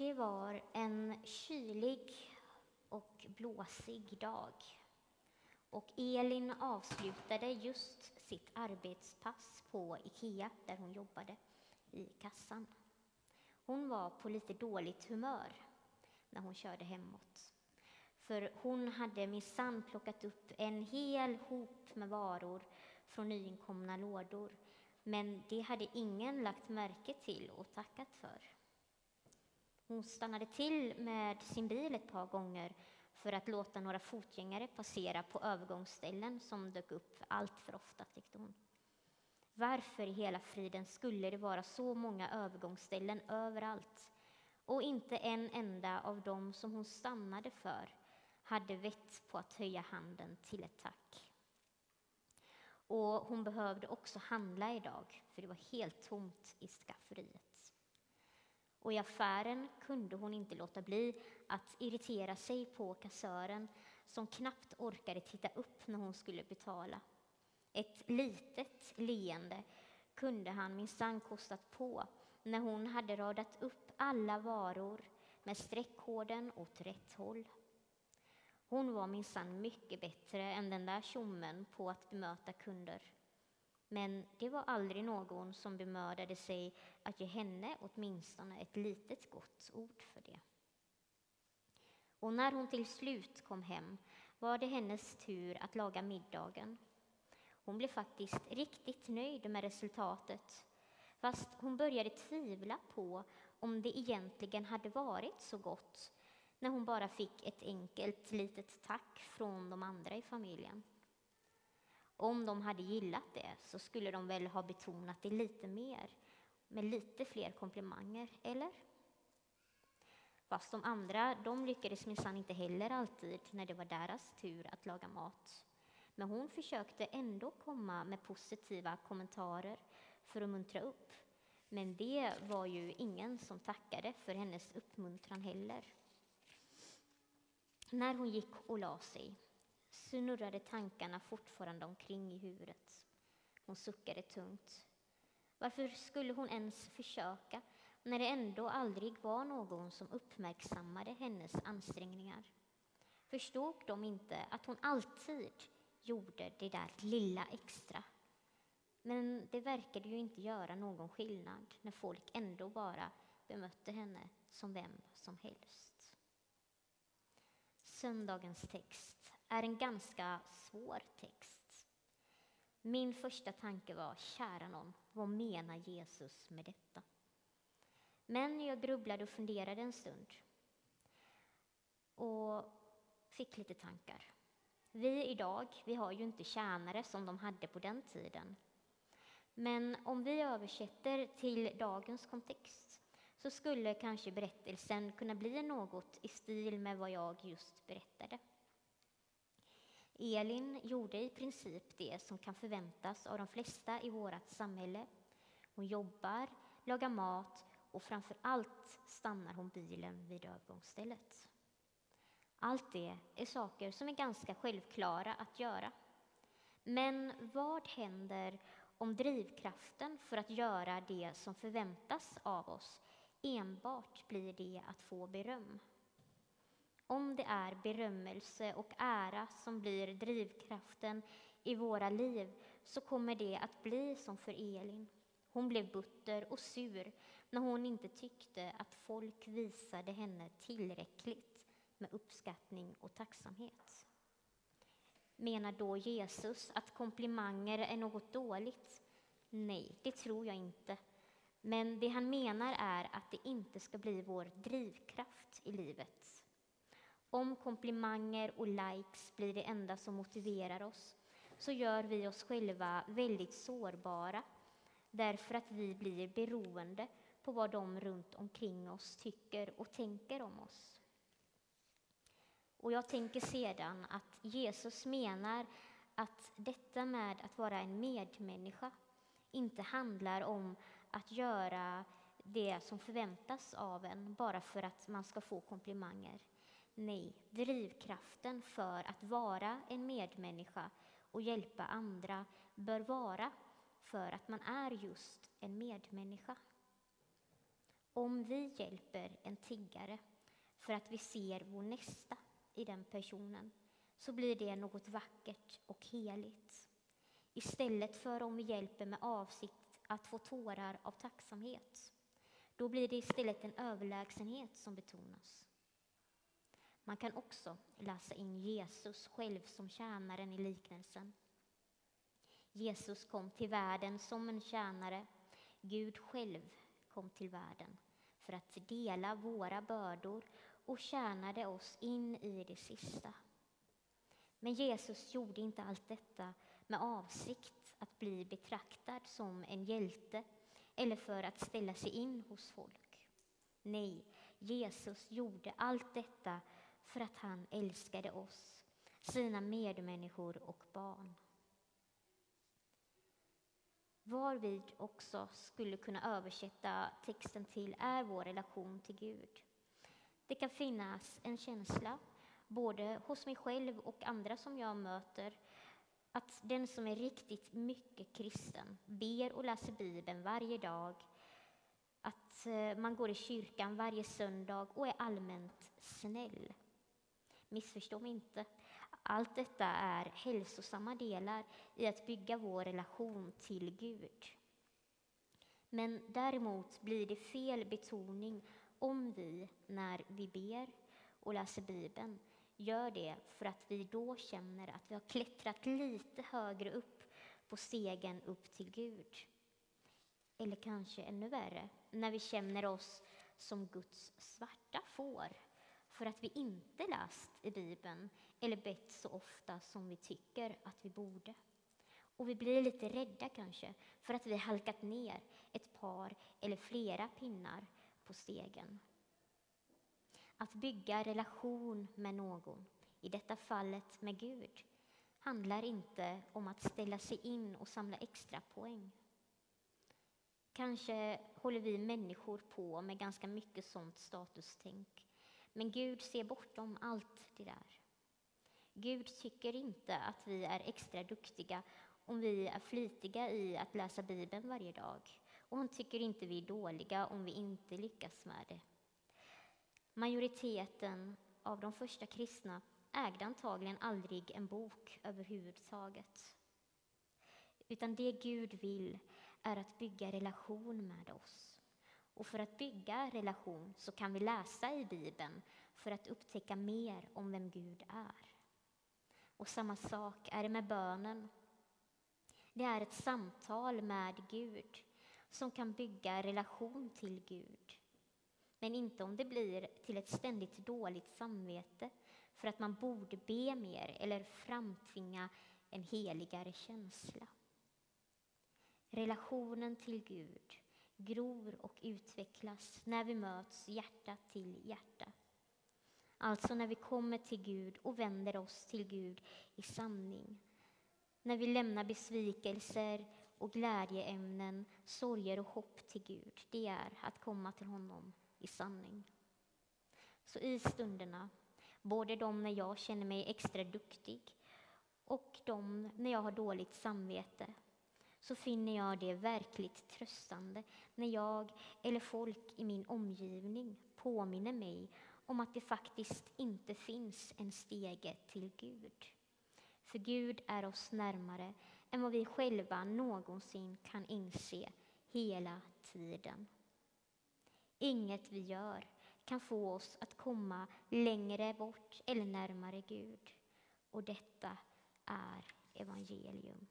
Det var en kylig och blåsig dag. Och Elin avslutade just sitt arbetspass på Ikea där hon jobbade i kassan. Hon var på lite dåligt humör när hon körde hemåt. För hon hade minsann plockat upp en hel hop med varor från nyinkomna lådor. Men det hade ingen lagt märke till och tackat för. Hon stannade till med sin bil ett par gånger för att låta några fotgängare passera på övergångsställen som dök upp allt för ofta, tyckte hon. Varför i hela friden skulle det vara så många övergångsställen överallt och inte en enda av dem som hon stannade för hade vett på att höja handen till ett tack. Och hon behövde också handla idag, för det var helt tomt i skafferiet. Och i affären kunde hon inte låta bli att irritera sig på kassören som knappt orkade titta upp när hon skulle betala. Ett litet leende kunde han minsann kostat på när hon hade radat upp alla varor med streckkoden åt rätt håll. Hon var minsann mycket bättre än den där tjommen på att bemöta kunder. Men det var aldrig någon som bemödade sig att ge henne åtminstone ett litet gott ord för det. Och när hon till slut kom hem var det hennes tur att laga middagen. Hon blev faktiskt riktigt nöjd med resultatet fast hon började tvivla på om det egentligen hade varit så gott när hon bara fick ett enkelt litet tack från de andra i familjen. Om de hade gillat det så skulle de väl ha betonat det lite mer med lite fler komplimanger, eller? Fast de andra, de lyckades minsann inte heller alltid när det var deras tur att laga mat. Men hon försökte ändå komma med positiva kommentarer för att muntra upp. Men det var ju ingen som tackade för hennes uppmuntran heller. När hon gick och la sig snurrade tankarna fortfarande omkring i huvudet. Hon suckade tungt. Varför skulle hon ens försöka när det ändå aldrig var någon som uppmärksammade hennes ansträngningar? Förstod de inte att hon alltid gjorde det där lilla extra? Men det verkade ju inte göra någon skillnad när folk ändå bara bemötte henne som vem som helst. Söndagens text är en ganska svår text. Min första tanke var, kära någon, vad menar Jesus med detta? Men jag grubblade och funderade en stund och fick lite tankar. Vi idag, vi har ju inte tjänare som de hade på den tiden. Men om vi översätter till dagens kontext så skulle kanske berättelsen kunna bli något i stil med vad jag just berättade. Elin gjorde i princip det som kan förväntas av de flesta i vårt samhälle. Hon jobbar, lagar mat och framför allt stannar hon bilen vid övergångsstället. Allt det är saker som är ganska självklara att göra. Men vad händer om drivkraften för att göra det som förväntas av oss enbart blir det att få beröm? Om det är berömmelse och ära som blir drivkraften i våra liv så kommer det att bli som för Elin. Hon blev butter och sur när hon inte tyckte att folk visade henne tillräckligt med uppskattning och tacksamhet. Menar då Jesus att komplimanger är något dåligt? Nej, det tror jag inte. Men det han menar är att det inte ska bli vår drivkraft i livet. Om komplimanger och likes blir det enda som motiverar oss så gör vi oss själva väldigt sårbara därför att vi blir beroende på vad de runt omkring oss tycker och tänker om oss. Och jag tänker sedan att Jesus menar att detta med att vara en medmänniska inte handlar om att göra det som förväntas av en bara för att man ska få komplimanger. Nej, drivkraften för att vara en medmänniska och hjälpa andra bör vara för att man är just en medmänniska. Om vi hjälper en tiggare för att vi ser vår nästa i den personen så blir det något vackert och heligt. Istället för om vi hjälper med avsikt att få tårar av tacksamhet. Då blir det istället en överlägsenhet som betonas. Man kan också läsa in Jesus själv som tjänaren i liknelsen. Jesus kom till världen som en tjänare. Gud själv kom till världen för att dela våra bördor och tjänade oss in i det sista. Men Jesus gjorde inte allt detta med avsikt att bli betraktad som en hjälte eller för att ställa sig in hos folk. Nej, Jesus gjorde allt detta för att han älskade oss, sina medmänniskor och barn. Varvid också skulle kunna översätta texten till är vår relation till Gud. Det kan finnas en känsla, både hos mig själv och andra som jag möter, att den som är riktigt mycket kristen ber och läser Bibeln varje dag, att eh, man går i kyrkan varje söndag och är allmänt snäll. Missförstå mig inte. Allt detta är hälsosamma delar i att bygga vår relation till Gud. Men däremot blir det fel betoning om vi, när vi ber och läser Bibeln, gör det för att vi då känner att vi har klättrat lite högre upp på stegen upp till Gud. Eller kanske ännu värre, när vi känner oss som Guds svarta får för att vi inte läst i Bibeln eller bett så ofta som vi tycker att vi borde. Och vi blir lite rädda kanske för att vi halkat ner ett par eller flera pinnar på stegen. Att bygga relation med någon, i detta fallet med Gud, handlar inte om att ställa sig in och samla extra poäng. Kanske håller vi människor på med ganska mycket sånt statustänk. Men Gud ser bortom allt det där. Gud tycker inte att vi är extra duktiga om vi är flitiga i att läsa Bibeln varje dag. Och han tycker inte vi är dåliga om vi inte lyckas med det. Majoriteten av de första kristna ägde antagligen aldrig en bok överhuvudtaget. Utan det Gud vill är att bygga relation med oss. Och för att bygga relation så kan vi läsa i Bibeln för att upptäcka mer om vem Gud är. Och samma sak är det med bönen. Det är ett samtal med Gud som kan bygga relation till Gud. Men inte om det blir till ett ständigt dåligt samvete för att man borde be mer eller framtvinga en heligare känsla. Relationen till Gud gror och utvecklas när vi möts hjärta till hjärta. Alltså när vi kommer till Gud och vänder oss till Gud i sanning. När vi lämnar besvikelser och glädjeämnen, sorger och hopp till Gud. Det är att komma till honom i sanning. Så i stunderna, både de när jag känner mig extra duktig och de när jag har dåligt samvete, så finner jag det verkligt tröstande när jag eller folk i min omgivning påminner mig om att det faktiskt inte finns en stege till Gud. För Gud är oss närmare än vad vi själva någonsin kan inse hela tiden. Inget vi gör kan få oss att komma längre bort eller närmare Gud. Och detta är evangelium.